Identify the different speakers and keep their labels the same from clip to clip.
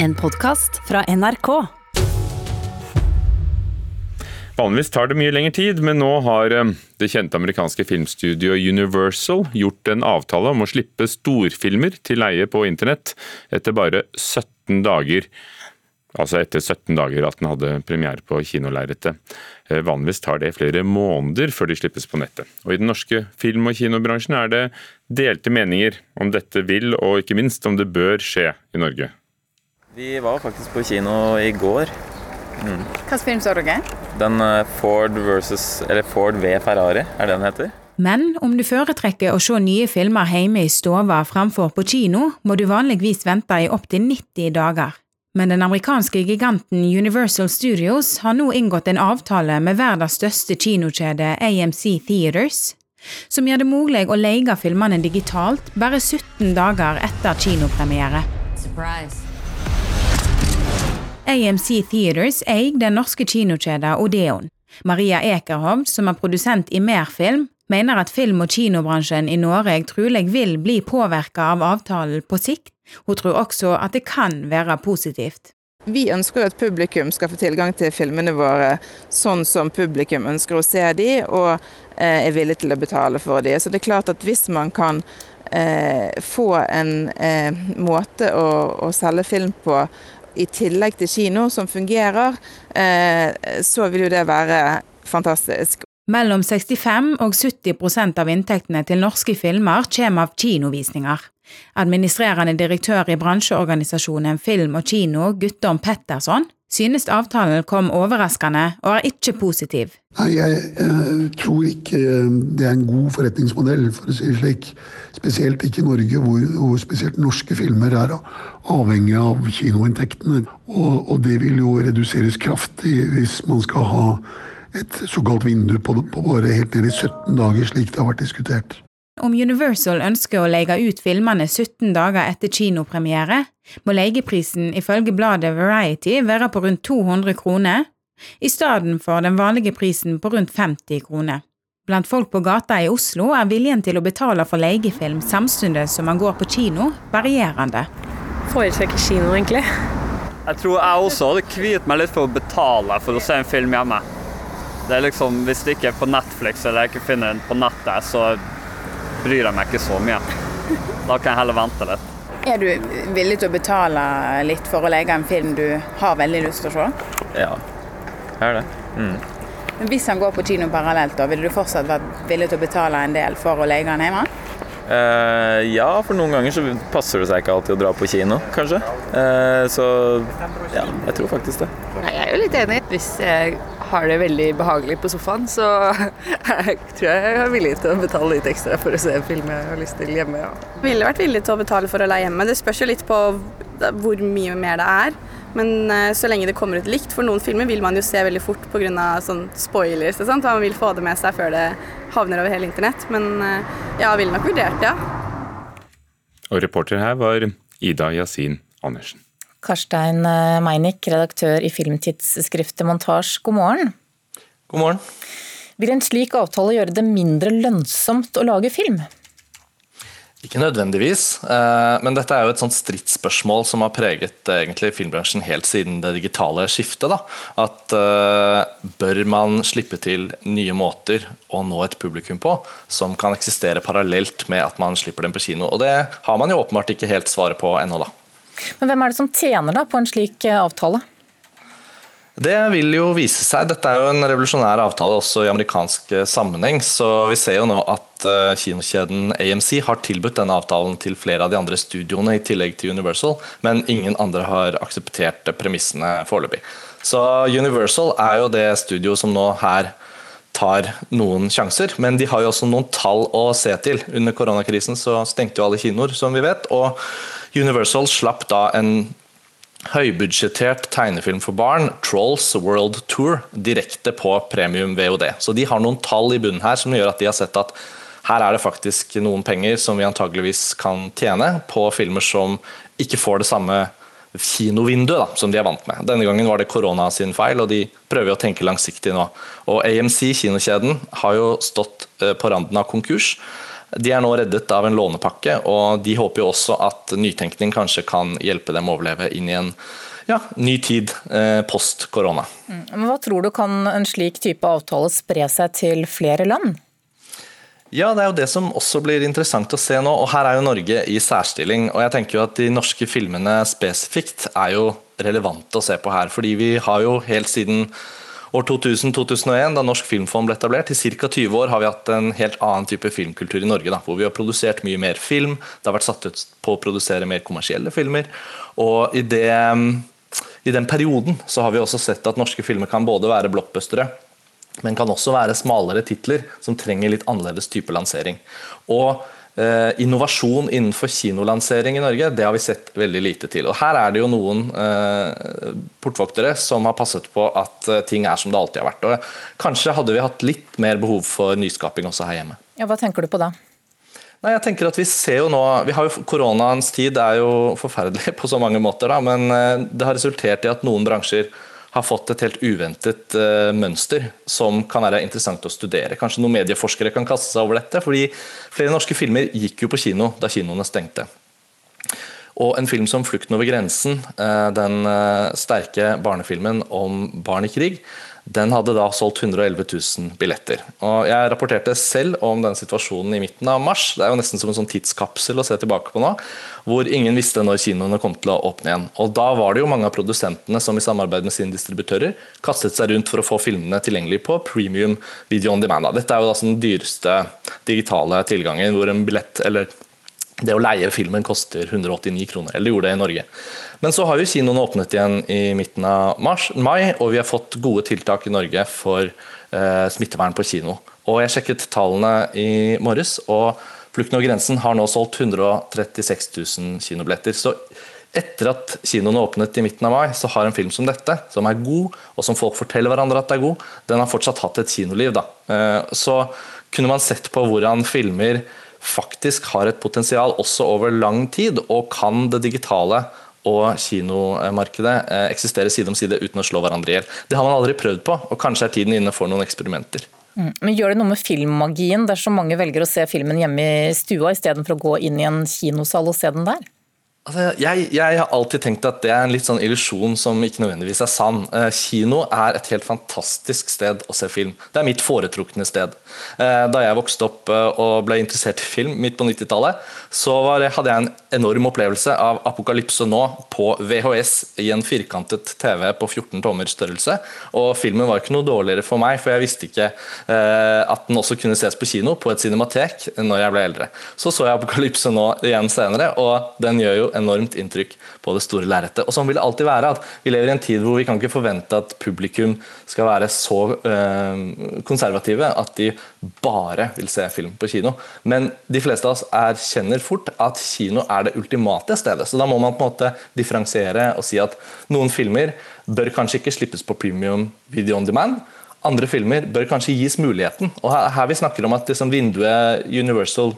Speaker 1: En podkast fra NRK.
Speaker 2: Vanligvis tar det mye lengre tid, men nå har eh, det kjente amerikanske filmstudioet Universal gjort en avtale om å slippe storfilmer til leie på internett etter bare 17 dager. Altså etter 17 dager at den hadde premiere på kinolerretet. Eh, vanligvis tar det flere måneder før de slippes på nettet. Og I den norske film- og kinobransjen er det delte meninger om dette vil, og ikke minst om det bør skje i Norge.
Speaker 3: Vi var faktisk på kino i går.
Speaker 4: Hvilken film så dere?
Speaker 3: Den eh, Ford versus Eller Ford v Ferrari, er det den heter?
Speaker 5: Men om du foretrekker å se nye filmer hjemme i stua framfor på kino, må du vanligvis vente i opptil 90 dager. Men den amerikanske giganten Universal Studios har nå inngått en avtale med verdens største kinokjede AMC Theaters, som gjør det mulig å leie filmene digitalt bare 17 dager etter kinopremiere. AMC Theaters eier den norske kinokjeden Odeon. Maria Ekerhovd, som er produsent i Merfilm, mener at film- og kinobransjen i Norge trolig vil bli påvirket av avtalen på sikt. Hun tror også at det kan være positivt.
Speaker 4: Vi ønsker at publikum skal få tilgang til filmene våre sånn som publikum ønsker å se de, og eh, er villig til å betale for de. Så det er klart at hvis man kan eh, få en eh, måte å, å selge film på i tillegg til kino som fungerer, eh, så vil jo det være fantastisk.
Speaker 5: Mellom 65 og 70% av inntektene til norske filmer kommer av kinovisninger. Administrerende direktør i bransjeorganisasjonen Film og Kino, Guttorm Pettersson, synes avtalen kom overraskende og er ikke positiv.
Speaker 6: Nei, jeg jeg, tror ikke eh, det er en god forretningsmodell, for å si det slik. Spesielt ikke i Norge, hvor, hvor spesielt norske filmer er avhengig av kinoinntektene. Og, og, det vil jo reduseres kraftig hvis man skal ha et såkalt vindu på, på bare helt ned i 17 dager, slik det har vært diskutert.
Speaker 5: Om Universal ønsker å leie ut filmene 17 dager etter kinopremiere, må leieprisen ifølge bladet Variety være på rundt 200 kroner, i stedet for den vanlige prisen på rundt 50 kroner. Blant folk på gata i Oslo er viljen til å betale for leiefilm samtidig som man går på kino, varierende.
Speaker 7: Foretrekker kino, egentlig.
Speaker 8: Jeg tror jeg også hadde kviet meg litt for å betale for å se en film hjemme. Det er liksom, Hvis det ikke er på Netflix eller jeg ikke finner den på nettet, så bryr jeg meg ikke så mye. Da kan jeg heller vente litt.
Speaker 4: Er du villig til å betale litt for å legge en film du har veldig lyst til å se?
Speaker 3: Ja, jeg er det. Mm.
Speaker 4: Men Hvis han går på kino parallelt, da, ville du fortsatt vært villig til å betale en del for å legge han hjemme?
Speaker 3: Uh, ja, for noen ganger så passer det seg ikke alltid å dra på kino, kanskje. Uh, så ja, jeg tror faktisk det.
Speaker 7: Nei, jeg er jo litt enig. Hvis jeg har det veldig behagelig på sofaen, så jeg tror jeg er villig til å betale litt ekstra for å se en film jeg har lyst til hjemme. Ja.
Speaker 9: Ville vært villig til å betale for å leie hjemme. Det spørs jo litt på hvor mye mer det er. Men eh, så lenge det kommer ut likt, for noen filmer vil man jo se veldig fort pga. Sånn spoilers. og sånt, Man vil få det med seg før det havner over hele internett. Men eh, ja, ville nok vurdert det, ja.
Speaker 2: Og reporter her var Ida Yasin Andersen.
Speaker 10: Karstein eh, Meinick, redaktør i filmtidsskriftet Montasj, god morgen.
Speaker 3: God morgen.
Speaker 10: Vil en slik avtale gjøre det mindre lønnsomt å lage film?
Speaker 11: Ikke nødvendigvis, eh, men dette er jo et sånt stridsspørsmål som har preget eh, egentlig filmbransjen helt siden det digitale skiftet. Da. At Bør man slippe til nye måter å nå et publikum på, som kan eksistere parallelt med at man slipper dem på kino? Og Det har man jo åpenbart ikke helt svaret på ennå, da.
Speaker 10: Men hvem er det som tjener da på en slik avtale?
Speaker 11: Det vil jo vise seg. Dette er jo en revolusjonær avtale også i amerikansk sammenheng. Så vi ser jo nå at kinokjeden AMC har tilbudt denne avtalen til flere av de andre studioene i tillegg til Universal, men ingen andre har akseptert premissene foreløpig. Så Universal er jo det studio som nå her tar noen sjanser, men de har jo også noen tall å se til. Under koronakrisen så stengte jo alle kinoer, som vi vet. og Universal slapp da en høybudsjettert tegnefilm for barn, Trolls World Tour, direkte på premium VOD. Så de har noen tall i bunnen her som gjør at de har sett at her er det faktisk noen penger som vi antageligvis kan tjene på filmer som ikke får det samme kinovinduet da, som de er vant med. Denne gangen var det korona sin feil, og de prøver å tenke langsiktig nå. Og AMC, kinokjeden, har jo stått på randen av konkurs. De er nå reddet av en lånepakke, og de håper jo også at nytenkning kanskje kan hjelpe dem å overleve inn i en ja, ny tid eh, post korona.
Speaker 10: Mm. Men Hva tror du kan en slik type avtale spre seg til flere land?
Speaker 11: Ja, det er jo det som også blir interessant å se nå. og Her er jo Norge i særstilling. og jeg tenker jo at De norske filmene spesifikt er jo relevante å se på her. fordi vi har jo helt siden år 2000-2001, da Norsk Filmfond ble etablert, i ca. 20 år har vi hatt en helt annen type filmkultur i Norge. Da, hvor vi har produsert mye mer film. Det har vært satt ut på å produsere mer kommersielle filmer. Og i, det, i den perioden så har vi også sett at norske filmer kan både være blockbustere men kan også være smalere titler som trenger litt annerledes type lansering. Og Innovasjon innenfor kinolansering i Norge det har vi sett veldig lite til. Og Her er det jo noen eh, portvoktere som har passet på at eh, ting er som det alltid har vært. Og Kanskje hadde vi hatt litt mer behov for nyskaping også her hjemme.
Speaker 10: Ja, Hva tenker du på da?
Speaker 11: Nei, jeg tenker at vi ser jo nå, vi har jo Koronaens tid er jo forferdelig på så mange måter, da, men eh, det har resultert i at noen bransjer har fått et helt uventet uh, mønster som kan være interessant å studere. Kanskje noen medieforskere kan kaste seg over dette, fordi flere norske filmer gikk jo på kino da kinoene stengte. Og en film som 'Flukten over grensen', uh, den uh, sterke barnefilmen om barn i krig, den hadde da solgt 111 000 billetter. Og Jeg rapporterte selv om den situasjonen i midten av mars. Det er jo nesten som en sånn tidskapsel å se tilbake på nå, hvor ingen visste når kinoene kom til å åpne igjen. Og Da var det jo mange av produsentene som i samarbeid med sine distributører kastet seg rundt for å få filmene tilgjengelig på premium video on demand. Dette er jo da den dyreste digitale tilgangen, hvor en billett eller det å leie filmen koster 189 kroner, eller gjorde det i Norge. Men så har jo kinoene åpnet igjen i midten av mars, mai, og vi har fått gode tiltak i Norge for eh, smittevern på kino. Og Jeg sjekket tallene i morges, og Flukten over grensen har nå solgt 136 000 kinobilletter. Så etter at kinoene åpnet i midten av mai, så har en film som dette, som er god, og som folk forteller hverandre at er god, den har fortsatt hatt et kinoliv. Da. Eh, så kunne man sett på hvordan filmer faktisk har et potensial også over lang tid, og kan det digitale og kinomarkedet eksistere eksisterer side om side uten å slå hverandre i hjel. Det har man aldri prøvd på, og kanskje er tiden inne for noen eksperimenter.
Speaker 10: Mm. Men Gjør det noe med filmmagien dersom mange velger å se filmen hjemme i stua istedenfor å gå inn i en kinosal og se den der?
Speaker 11: Altså, jeg, jeg, har alltid tenkt at det er en litt sånn illusjon som ikke nødvendigvis er sann. Eh, kino er et helt fantastisk sted å se film. Det er mitt foretrukne sted. Eh, da jeg vokste opp eh, og ble interessert i film midt på 90-tallet, så var, hadde jeg en enorm opplevelse av Apokalypse nå på VHS i en firkantet TV på 14 tommer størrelse. Og filmen var ikke noe dårligere for meg, for jeg visste ikke at den også kunne ses på kino på et cinematek når jeg ble eldre. Så så jeg Apokalypse nå igjen senere, og den gjør jo enormt inntrykk på det store lerretet. Og sånn vil det alltid være. at Vi lever i en tid hvor vi kan ikke forvente at publikum skal være så øh, konservative at de bare vil se film på kino. Men de fleste av oss erkjenner fort at kino er det ultimate stedet. Så da må man på en måte differensiere og si at noen filmer bør kanskje ikke slippes på premium video on demand. Andre filmer bør kanskje gis muligheten. Og her, her vi snakker om at liksom vinduet Universal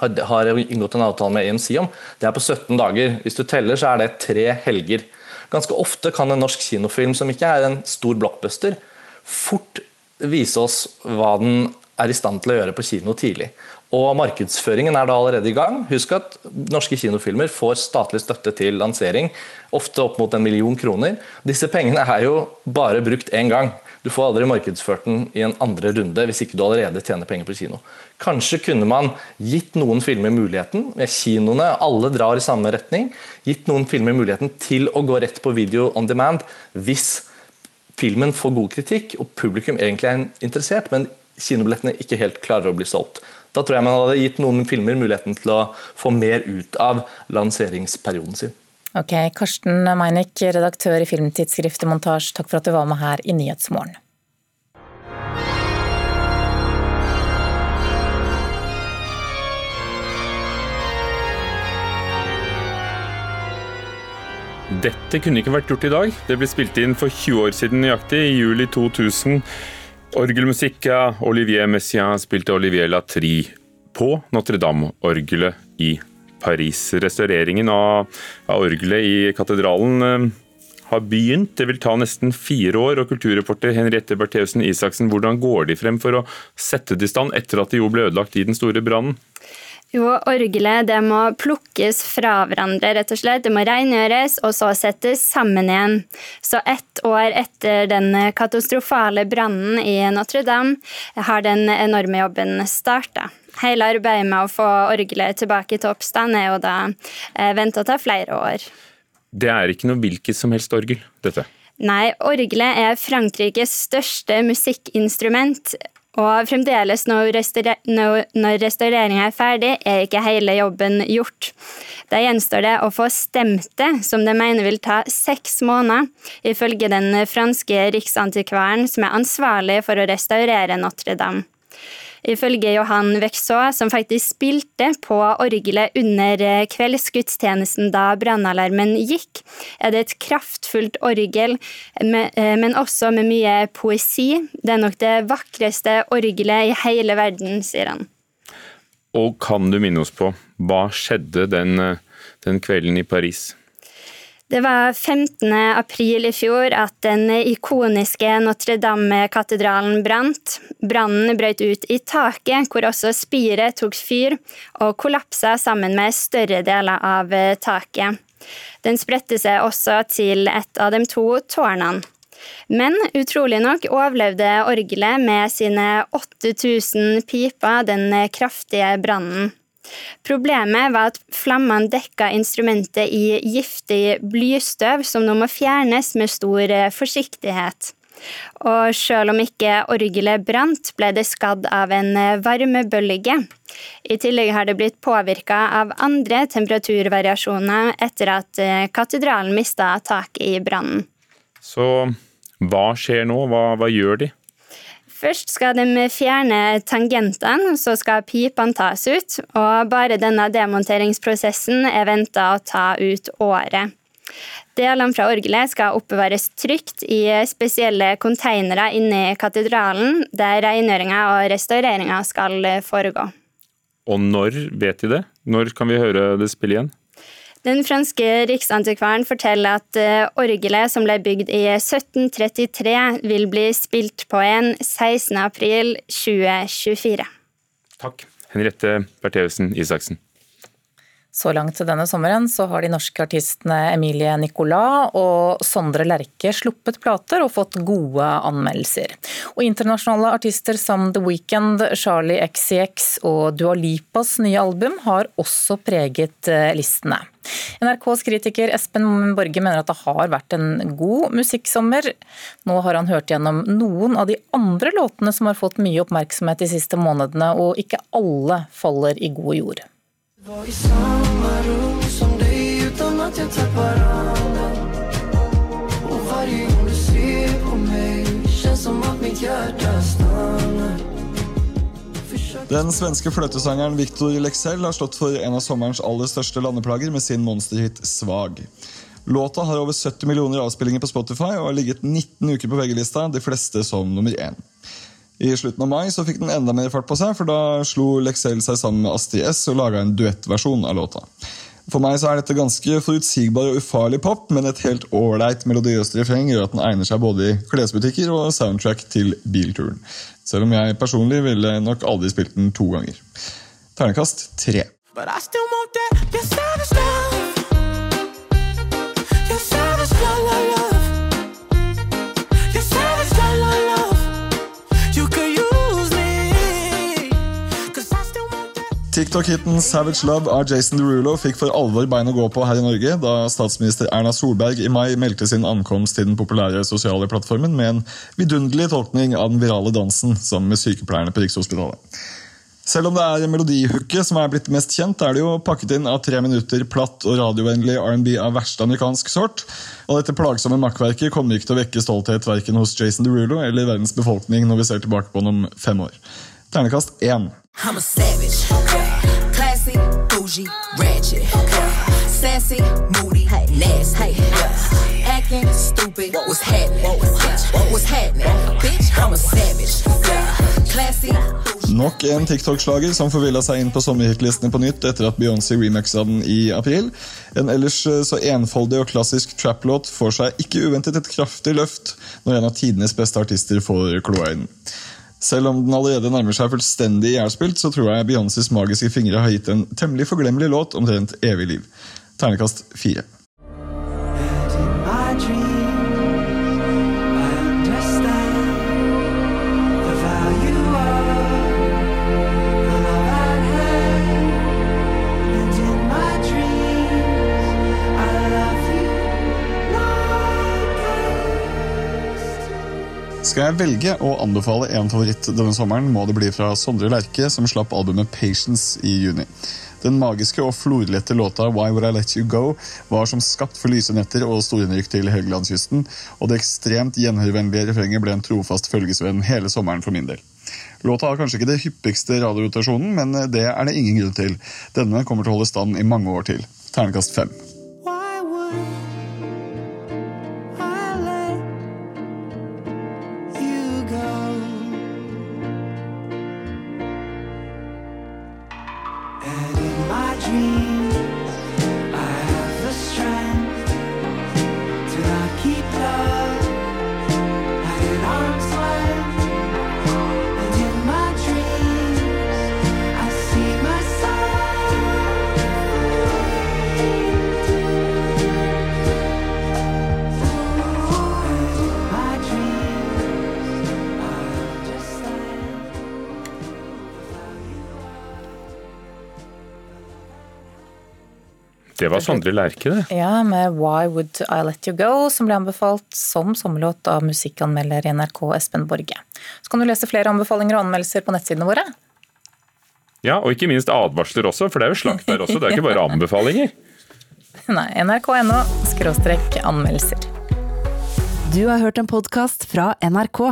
Speaker 11: har inngått en avtale med EMC om, det er på 17 dager. Hvis du teller, så er det tre helger. Ganske ofte kan en norsk kinofilm som ikke er en stor blockbuster, fort vise oss hva den er i stand til å gjøre på kino tidlig. Og Markedsføringen er da allerede i gang. Husk at norske kinofilmer får statlig støtte til lansering, ofte opp mot en million kroner. Disse pengene er jo bare brukt én gang. Du får aldri markedsført den i en andre runde hvis ikke du allerede tjener penger på kino. Kanskje kunne man gitt noen filmer muligheten, med kinoene, alle drar i samme retning, gitt noen filmer muligheten til å gå rett på video on demand hvis filmen får god kritikk og publikum egentlig er interessert, men kinobillettene ikke helt klarer å bli solgt. Da tror jeg man hadde gitt noen filmer muligheten til å få mer ut av lanseringsperioden sin.
Speaker 10: Ok, Karsten Meinick, redaktør i filmtidsskriftet Montasj, takk for at du var med her i Nyhetsmorgen.
Speaker 2: Dette kunne ikke vært gjort i dag. Det ble spilt inn for 20 år siden nøyaktig, i juli 2000. Orgelmusikk av Olivier Messiaen spilte Olivier Latry på Notre-Dame-orgelet i Paris. Restaureringen av, av orgelet i katedralen eh, har begynt. Det vil ta nesten fire år. og Kulturreporter Henriette Bertheussen Isaksen, hvordan går de frem for å sette det i stand etter at det jo ble ødelagt i den store brannen?
Speaker 12: Jo, orgelet det må plukkes fra hverandre, rett og slett. Det må rengjøres, og så settes sammen igjen. Så ett år etter den katastrofale brannen i Notre-Dame har den enorme jobben starta. Hele arbeidet med å få orgelet tilbake til oppstand er jo da eh, venta å ta flere år.
Speaker 2: Det er ikke noe hvilket som helst orgel, dette?
Speaker 12: Nei, orgelet er Frankrikes største musikkinstrument. Og fremdeles når, restaure, når restaureringa er ferdig, er ikke hele jobben gjort. Da gjenstår det å få stemt det, som de mener vil ta seks måneder, ifølge den franske riksantikvaren som er ansvarlig for å restaurere Notre-Dame. Ifølge Johan Vekså, som faktisk spilte på orgelet under eh, kveldsgudstjenesten da brannalarmen gikk, er det et kraftfullt orgel, eh, men også med mye poesi. Det er nok det vakreste orgelet i hele verden, sier han.
Speaker 2: Og kan du minne oss på hva skjedde den, eh, den kvelden i Paris?
Speaker 12: Det var 15. april i fjor at den ikoniske Notre-Dame-katedralen brant. Brannen brøt ut i taket, hvor også spiret tok fyr og kollapsa sammen med større deler av taket. Den spredte seg også til et av de to tårnene. Men utrolig nok overlevde orgelet med sine 8000 piper den kraftige brannen. Problemet var at flammene dekka instrumentet i giftig blystøv, som nå må fjernes med stor eh, forsiktighet. Og selv om ikke orgelet brant, ble det skadd av en eh, varmebølge. I tillegg har det blitt påvirka av andre temperaturvariasjoner etter at eh, katedralen mista taket i brannen.
Speaker 2: Så hva skjer nå? Hva, hva gjør de?
Speaker 12: Først skal de fjerne tangentene, så skal pipene tas ut. Og bare denne demonteringsprosessen er venta å ta ut året. Delene fra orgelet skal oppbevares trygt i spesielle konteinere inne i katedralen, der rengjøringa og restaureringa skal foregå.
Speaker 2: Og når vet de det? Når kan vi høre det spille igjen?
Speaker 12: Den franske riksantikvaren forteller at eh, orgelet som ble bygd i 1733, vil bli spilt på en 16.4.2024.
Speaker 2: Takk, Henriette Bertheussen Isaksen.
Speaker 10: Så langt denne sommeren så har de norske artistene Emilie Nicolas og Sondre Lerche sluppet plater og fått gode anmeldelser. Og internasjonale artister som The Weeknd, Charlie XCX og Dua Lipas nye album har også preget eh, listene. NRKs kritiker Espen Borge mener at det har vært en god musikksommer. Nå har han hørt gjennom noen av de andre låtene som har fått mye oppmerksomhet de siste månedene, og ikke alle faller i god jord. Var i samma rum som dig utan att jag tappar andan Och varje gång du ser på mig känns som att mitt hjärta stannar
Speaker 13: den svenske fløtesangeren Victor Lexell har stått for en av sommerens aller største landeplager med sin monsterhit 'Svag'. Låta har over 70 millioner avspillinger på Spotify og har ligget 19 uker på VG-lista, de fleste som nummer én. I slutten av mai så fikk den enda mer fart på seg, for da slo Lexel seg sammen med Astrid S og laga en duettversjon av låta. For meg så er dette ganske forutsigbar og ufarlig pop, men et helt ålreit melodiøst refreng gjør at den egner seg både i klesbutikker og soundtrack til bilturen. Selv om jeg personlig ville nok aldri spilt den to ganger. Ternekast tre. But I still want that, yes, TikTok-hiten 'Savage Love' av Jason Derulo fikk for alvor bein å gå på her i Norge da statsminister Erna Solberg i mai meldte sin ankomst til den populære sosiale plattformen med en vidunderlig tolkning av den virale dansen sammen med sykepleierne på Rikshospitalet. Selv om det er melodihooket som er blitt mest kjent, er det jo pakket inn av tre minutter platt og radiovennlig R&B av verste amerikansk sort. Og dette plagsomme makkverket kommer ikke til å vekke stolthet verken hos Jason Derulo eller verdens befolkning når vi ser tilbake på den om fem år. Ternekast én. I'm a savage. Bougie, ratchet. Okay. Sassy, moody, nasty. Yeah. Acting stupid. What's happening? What's happening? Bitch, I'm a savage. Classy, Nok en TikTok-slager som forvilla seg inn på sommerhitlistene på nytt etter at Beyoncé remixa den i april. En ellers eh, så enfoldig og klassisk trap-låt får seg ikke uventet et kraftig løft når en av tidenes beste artister får kloa i den. Selv om den allerede nærmer seg fullstendig ihjelspilt, så tror jeg Beyoncés magiske fingre har gitt en temmelig forglemmelig låt omtrent evig liv. Ternekast fire. Skal jeg velge å anbefale en favoritt denne sommeren, må det bli fra Sondre Lerche, som slapp albumet Patience i juni. Den magiske og florlette låta Why Would I Let You Go var som skapt for lyse netter og storinnrykk til Helgelandskysten, og det ekstremt gjenhørvennlige refrenget ble en trofast følgesvenn hele sommeren for min del. Låta har kanskje ikke det hyppigste radiorotasjonen, men det er det ingen grunn til. Denne kommer til å holde stand i mange år til. Ternekast fem.
Speaker 2: dream Det var Sondre Lerche, det.
Speaker 10: Ja, med Why Would I Let You Go, som ble anbefalt som sommerlåt av musikkanmelder i NRK Espen Borge. Så kan du lese flere anbefalinger og anmeldelser på nettsidene våre.
Speaker 2: Ja, og ikke minst advarsler også, for det er jo slakt der også. Det er ikke bare anbefalinger.
Speaker 10: Nei, nrk.no skråstrek anmeldelser.
Speaker 1: Du har hørt en podkast fra NRK.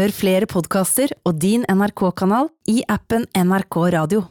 Speaker 1: Hør flere podkaster og din NRK-kanal i appen NRK Radio.